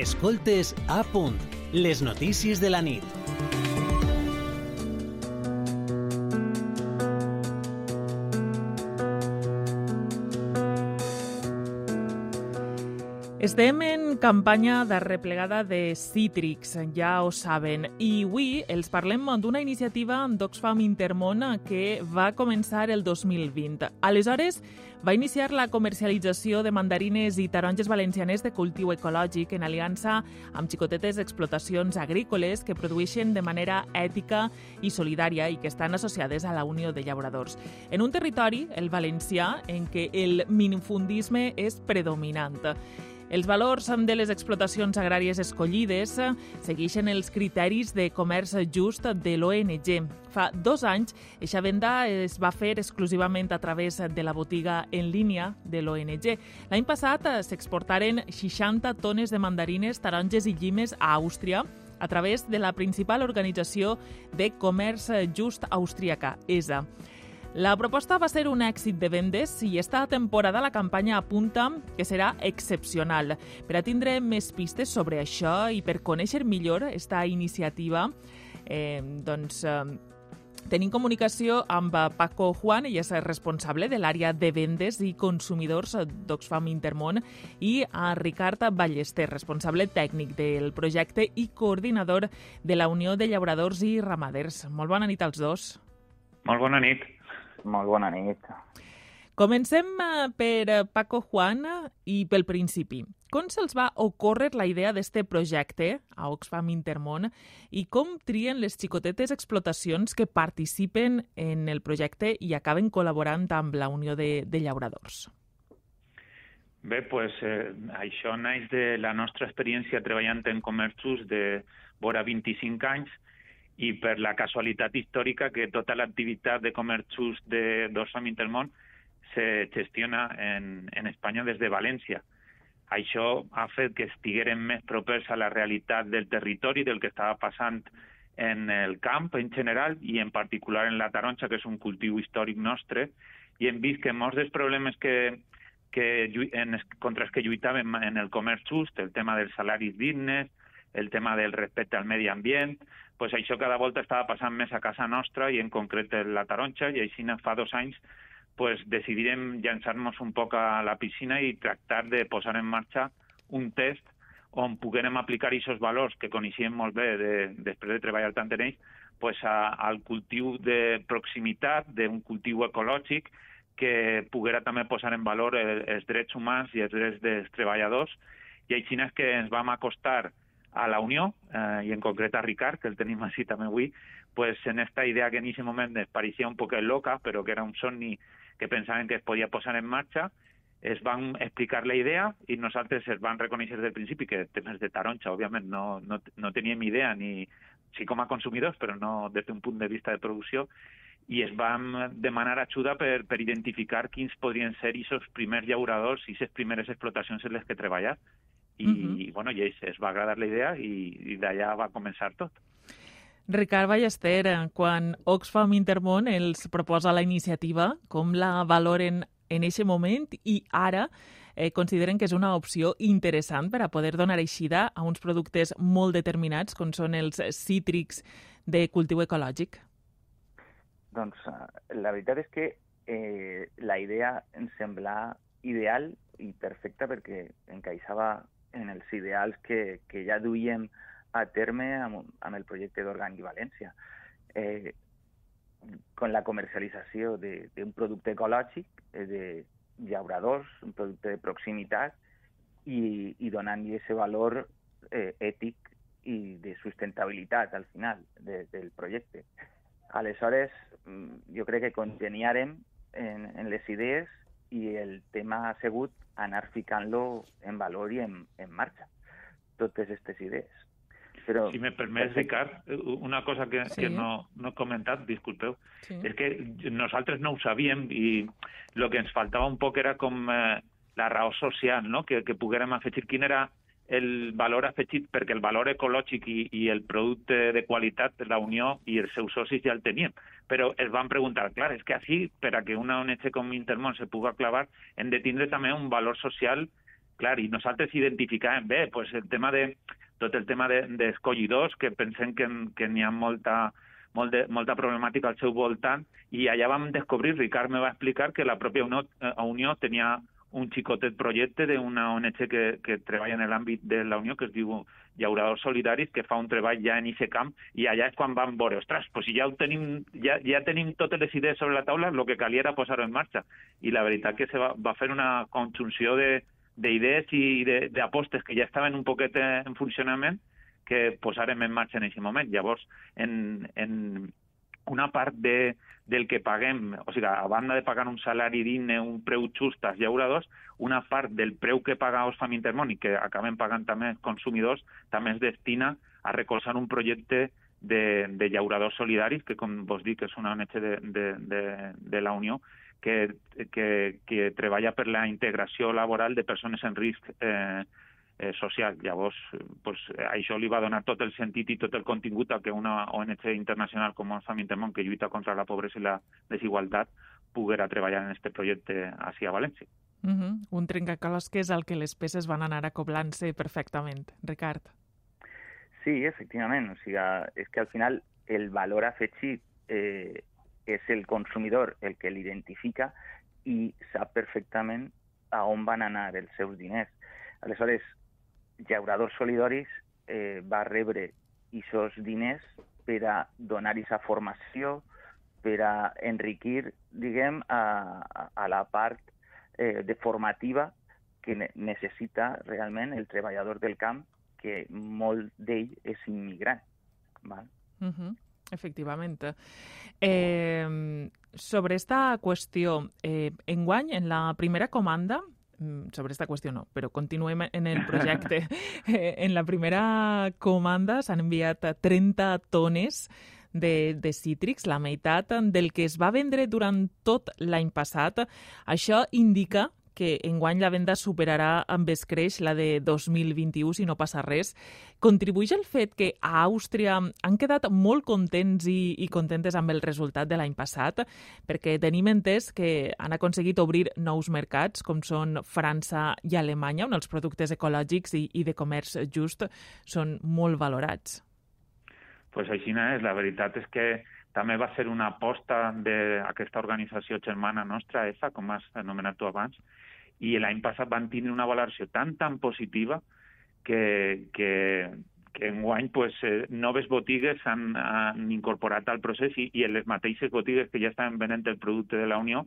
Escoltes a punt, les notícies de la nit. Estem campanya de replegada de cítrics, ja ho saben, i avui els parlem d'una iniciativa d'Oxfam Intermón que va començar el 2020. Aleshores, va iniciar la comercialització de mandarines i taronges valencianes de cultiu ecològic en aliança amb xicotetes explotacions agrícoles que produeixen de manera ètica i solidària i que estan associades a la Unió de Llauradors. En un territori, el valencià, en què el minifundisme és predominant. Els valors de les explotacions agràries escollides segueixen els criteris de comerç just de l'ONG. Fa dos anys, eixa venda es va fer exclusivament a través de la botiga en línia de l'ONG. L'any passat s'exportaren 60 tones de mandarines, taronges i llimes a Àustria a través de la principal organització de comerç just austríaca, ESA. La proposta va ser un èxit de vendes i esta temporada la campanya apunta que serà excepcional. Per a tindre més pistes sobre això i per conèixer millor esta iniciativa, eh, doncs, eh, Tenim comunicació amb Paco Juan, ell és responsable de l'àrea de vendes i consumidors d'Oxfam Intermón, i a Ricard Ballester, responsable tècnic del projecte i coordinador de la Unió de Llauradors i Ramaders. Molt bona nit als dos. Molt bona nit. Molt bona nit. Comencem eh, per eh, Paco Juan i pel principi. Com se'ls va ocórrer la idea d'este projecte a Oxfam Intermón i com trien les xicotetes explotacions que participen en el projecte i acaben col·laborant amb la Unió de, de Llauradors? Bé, pues, eh, això naix de la nostra experiència treballant en comerços de vora 25 anys i per la casualitat històrica que tota l'activitat de comerç just de d'Oxfam Intermón se gestiona en, en Espanya des de València. Això ha fet que estiguérem més propers a la realitat del territori, del que estava passant en el camp en general i en particular en la taronja, que és un cultiu històric nostre, i hem vist que molts dels problemes que, que en, contra els que lluitàvem en el comerç just, el tema dels salaris dignes, el tema del respecte al medi ambient, pues això cada volta estava passant més a casa nostra i en concret la taronja i així fa dos anys pues, decidirem llançar-nos un poc a la piscina i tractar de posar en marxa un test on poguérem aplicar aquests valors que coneixíem molt bé de, després de treballar tant en ells pues, a, al cultiu de proximitat, d'un cultiu ecològic que poguera també posar en valor el, els drets humans i els drets dels treballadors. I així és que ens vam acostar a la Unió, eh, i en concret a Ricard, que el tenim així també avui, pues en esta idea que en aquest moment ens pareixia un poc loca, però que era un somni que pensaven que es podia posar en marxa, es van explicar la idea i nosaltres es van reconèixer del principi que temes de taronja, òbviament, no, no, no teníem idea ni sí com a consumidors, però no des d'un punt de vista de producció, i es van demanar ajuda per, per identificar quins podrien ser aquests primers llauradors i aquestes primeres explotacions en les que treballar i, uh -huh. i bueno, i es, es va agradar la idea i, i d'allà va començar tot. Ricard Ballester, quan Oxfam Intermón els proposa la iniciativa, com la valoren en aquest moment i ara eh, consideren que és una opció interessant per a poder donar eixida a uns productes molt determinats, com són els cítrics de cultiu ecològic? Doncs eh, la veritat és que eh, la idea em sembla ideal i perfecta perquè encaixava en els ideals que, que ja duíem a terme amb, amb el projecte d'Orgànic València. Eh, con la comercialització d'un producte ecològic, eh, de llauradors, un producte de proximitat, i, i donant-li aquest valor eh, ètic i de sustentabilitat al final de, del projecte. Aleshores, mm, jo crec que congeniarem en, en les idees i el tema ha sigut anar ficant-lo en valor i en, en marxa, totes aquestes idees. Però, si me permets, Ricard, una cosa que, sí. que no, no he comentat, disculpeu, sí. és que nosaltres no ho sabíem i el que ens faltava un poc era com eh, la raó social, no? que, que poguérem afegir quin era el valor afegit, perquè el valor ecològic i, i el producte de qualitat, la Unió i els seus socis ja el tenien. Però es van preguntar, clar, és que així, per a que una ONG com Intermón se puga clavar, hem de tindre també un valor social clar, i nosaltres identificàvem bé pues, el tema de, tot el tema d'escollidors, de, que pensem que, que n'hi ha molta, molt de, molta problemàtica al seu voltant, i allà vam descobrir, Ricard me va explicar que la pròpia Unió, eh, Unió tenia un xicotet projecte d'una ONG que, que treballa en l'àmbit de la Unió, que es diu Llauradors Solidaris, que fa un treball ja en aquest camp, i allà és quan vam veure, ostres, pues si ja, ho tenim, ja, ja tenim totes les idees sobre la taula, el que calia era posar-ho en marxa. I la veritat que se va, va fer una conjunció d'idees i d'apostes que ja estaven un poquet en funcionament que posarem en marxa en aquest moment. Llavors, en, en una part de, del que paguem, o sigui, a banda de pagar un salari digne, un preu just als llauradors, una part del preu que paga Osfam Intermón i que acabem pagant també els consumidors, també es destina a recolzar un projecte de, de llauradors solidaris, que com vos dic és una ONG de, de, de, de la Unió, que, que, que treballa per la integració laboral de persones en risc eh, eh, social. Llavors, pues, això li va donar tot el sentit i tot el contingut a que una ONG internacional com Oxfam Intermón, que lluita contra la pobresa i la desigualtat, poguera treballar en aquest projecte així a València. Uh -huh. Un trencacalós que és el que les peces van anar acoblant-se perfectament. Ricard. Sí, efectivament. O sigui, és que al final el valor afegit eh, és el consumidor el que l'identifica i sap perfectament a on van anar els seus diners. Aleshores, Llauradors Solidaris eh, va rebre aquests diners per a donar aquesta formació, per a enriquir, diguem, a, a la part eh, de formativa que ne necessita realment el treballador del camp, que molt d'ell és immigrant. Val? Uh -huh. Efectivament. Eh, sobre esta qüestió, eh, enguany, en la primera comanda, sobre esta qüestió no, però continuem en el projecte. Eh, en la primera comanda s'han enviat 30 tones de, de cítrics, la meitat del que es va vendre durant tot l'any passat. Això indica que enguany la venda superarà amb escreix la de 2021 si no passa res. Contribueix el fet que a Àustria han quedat molt contents i, i contentes amb el resultat de l'any passat, perquè tenim entès que han aconseguit obrir nous mercats, com són França i Alemanya, on els productes ecològics i, i de comerç just són molt valorats. pues així és. La veritat és que també va ser una aposta d'aquesta organització germana nostra, EFA, com has anomenat tu abans, i l'any passat van tenir una valoració tan, tan positiva que, que, que enguany pues, eh, noves botigues han, han incorporat al procés i, i en les mateixes botigues que ja estaven venent el producte de la Unió,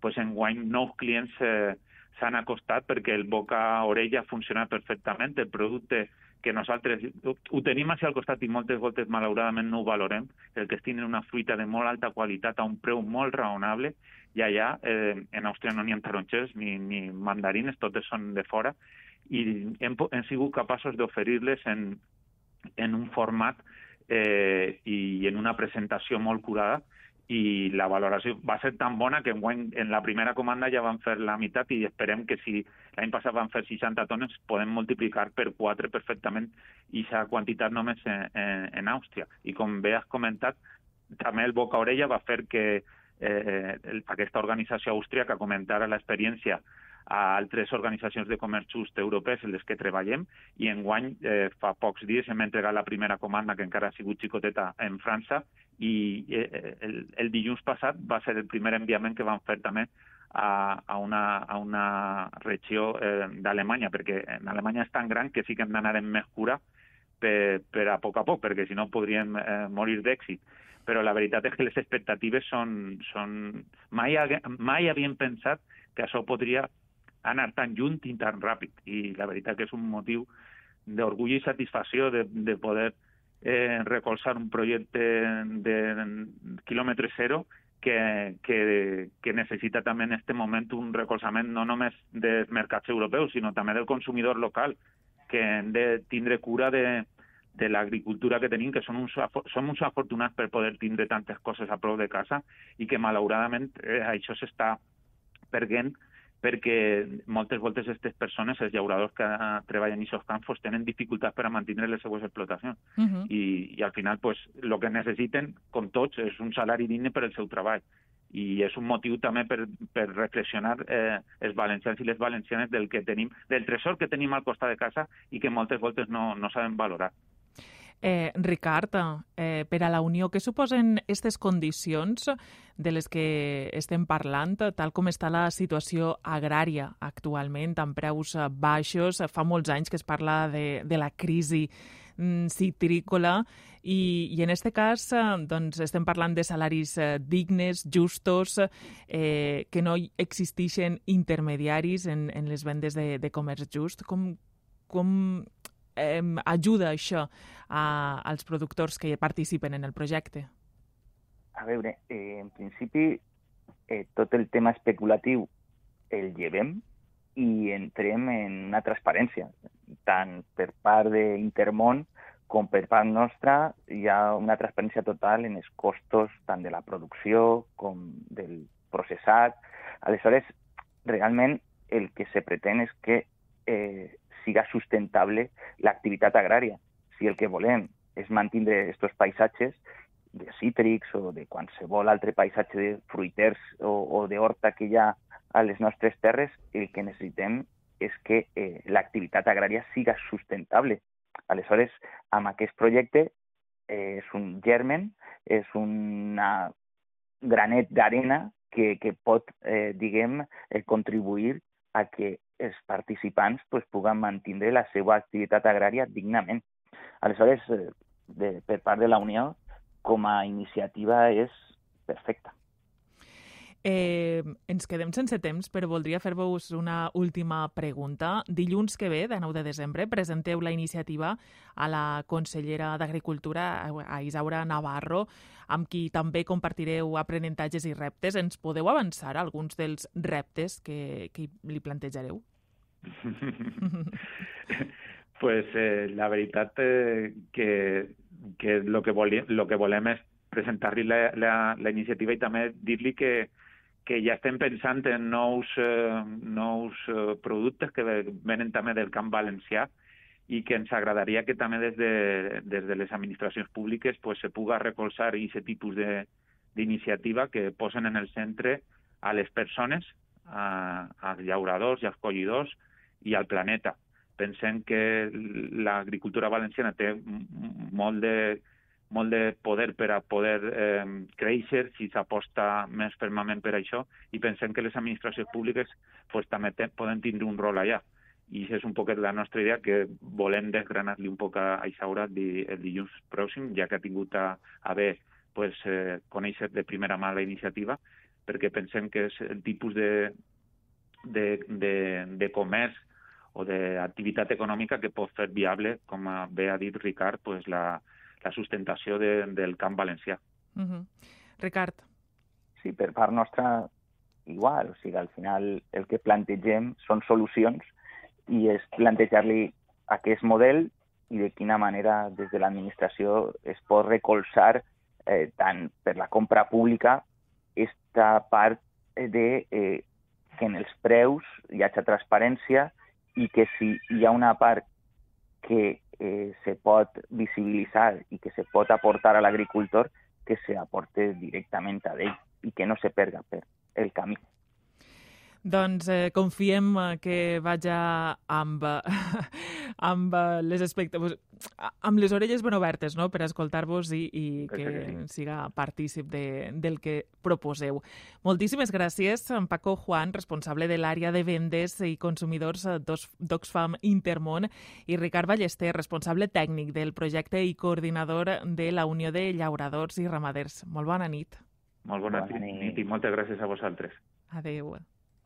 pues, enguany nous clients eh, s'han acostat perquè el boca-orella funciona perfectament, el producte que nosaltres ho tenim així al costat i moltes voltes malauradament no ho valorem, el que és tenir una fruita de molt alta qualitat a un preu molt raonable i allà eh, en Àustria no n'hi ha tarongers ni, ni mandarines, totes són de fora i hem, hem sigut capaços d'oferir-les en, en un format eh, i en una presentació molt curada i la valoració va ser tan bona que en, en la primera comanda ja van fer la meitat i esperem que si l'any passat van fer 60 tones podem multiplicar per 4 perfectament aquesta quantitat només en, en, en Àustria. I com bé has comentat, també el boca-orella va fer que eh, aquesta organització austríaca comentara l'experiència a altres organitzacions de comerç just europees en les que treballem i enguany eh, fa pocs dies hem entregat la primera comanda que encara ha sigut xicoteta en França i eh, el, el dilluns passat va ser el primer enviament que vam fer també a, a, una, a una regió eh, d'Alemanya, perquè en Alemanya és tan gran que sí que hem d'anar amb més cura per, per a poc a poc, perquè si no podríem eh, morir d'èxit. Però la veritat és que les expectatives són... són... Mai, mai havíem pensat que això podria anar tan junt i tan ràpid. I la veritat que és un motiu d'orgull i satisfacció de, de poder eh, recolzar un projecte de quilòmetre zero que, que, que necessita també en aquest moment un recolzament no només dels mercats europeus, sinó també del consumidor local, que hem de tindre cura de, de l'agricultura que tenim, que són uns, som uns afortunats per poder tindre tantes coses a prop de casa i que malauradament eh, això s'està perdent perquè moltes voltes aquestes persones, els llauradors que treballen en aquests campos, tenen dificultats per a mantenir les seues explotacions. Uh -huh. I, I al final, pues, el que necessiten, com tots, és un salari digne per al seu treball. i és un motiu també per, per reflexionar eh, els valencians i les valencianes del que tenim, del tresor que tenim al costat de casa i que moltes voltes no, no sabem valorar. Eh, Ricard, eh, per a la Unió, què suposen aquestes condicions de les que estem parlant, tal com està la situació agrària actualment, amb preus baixos? Fa molts anys que es parla de, de la crisi mm, citrícola i, i en aquest cas doncs, estem parlant de salaris eh, dignes, justos, eh, que no existeixen intermediaris en, en les vendes de, de comerç just. Com, com eh, ajuda això a, als productors que participen en el projecte? A veure, eh, en principi eh, tot el tema especulatiu el llevem i entrem en una transparència. Tant per part d'Intermont com per part nostra hi ha una transparència total en els costos tant de la producció com del processat. Aleshores, realment el que se pretén és que eh, siga sustentable l'activitat agrària. Si el que volem és mantindre aquests paisatges de cítrics o de qualsevol altre paisatge de fruiters o, o d'horta que hi ha a les nostres terres, el que necessitem és que eh, l'activitat agrària siga sustentable. Aleshores, amb aquest projecte eh, és un germen, és una granet d'arena que, que pot, eh, diguem, eh, contribuir a que els participants pues, puguen mantenir la seva activitat agrària dignament. Aleshores, eh, de, per part de la Unió, com a iniciativa és perfecta. Eh, ens quedem sense temps, però voldria fer-vos una última pregunta. Dilluns que ve, de 9 de desembre, presenteu la iniciativa a la consellera d'Agricultura, a Isaura Navarro, amb qui també compartireu aprenentatges i reptes. Ens podeu avançar alguns dels reptes que, que li plantejareu? pues eh, la veritat eh, que, que lo que, volem, lo que volem és presentar-li la, la, la iniciativa i també dir-li que, que ja estem pensant en nous, eh, nous eh, productes que venen també del camp valencià i que ens agradaria que també des de, des de les administracions públiques pues, se puga recolzar aquest tipus d'iniciativa que posen en el centre a les persones, a, als llauradors i als collidors i al planeta. Pensem que l'agricultura valenciana té molt de, molt de poder per a poder eh, créixer si s'aposta més fermament per això i pensem que les administracions públiques pues, també te, poden tindre un rol allà. I això és un poc la nostra idea, que volem desgranar-li un poc a Isaura el dilluns pròxim, ja que ha tingut a, a bé pues, eh, conèixer de primera mà la iniciativa, perquè pensem que és el tipus de, de, de, de comerç o d'activitat econòmica que pot fer viable, com bé ha dit Ricard, pues, la, la sustentació de, del camp valencià. Uh -huh. Ricard. Sí, per part nostra igual, o sigui, al final el que plantegem són solucions i és plantejar-li aquest model i de quina manera des de l'administració es pot recolzar eh, tant per la compra pública esta part de eh, que en els preus hi hagi transparència i que si hi ha una part que eh, se pot visibilitzar i que se pot aportar a l'agricultor, que se aporte directament a ell i que no se perga per el camí. Doncs eh, confiem que vaja amb, amb les expectatives, amb les orelles ben obertes no? per escoltar-vos i, i que sí. siga partícip de, del que proposeu. Moltíssimes gràcies, en Paco Juan, responsable de l'àrea de vendes i consumidors d'Oxfam Intermont, i Ricard Ballester, responsable tècnic del projecte i coordinador de la Unió de Llauradors i Ramaders. Molt bona nit. Molt bona, bona nit. nit i moltes gràcies a vosaltres. Adéu.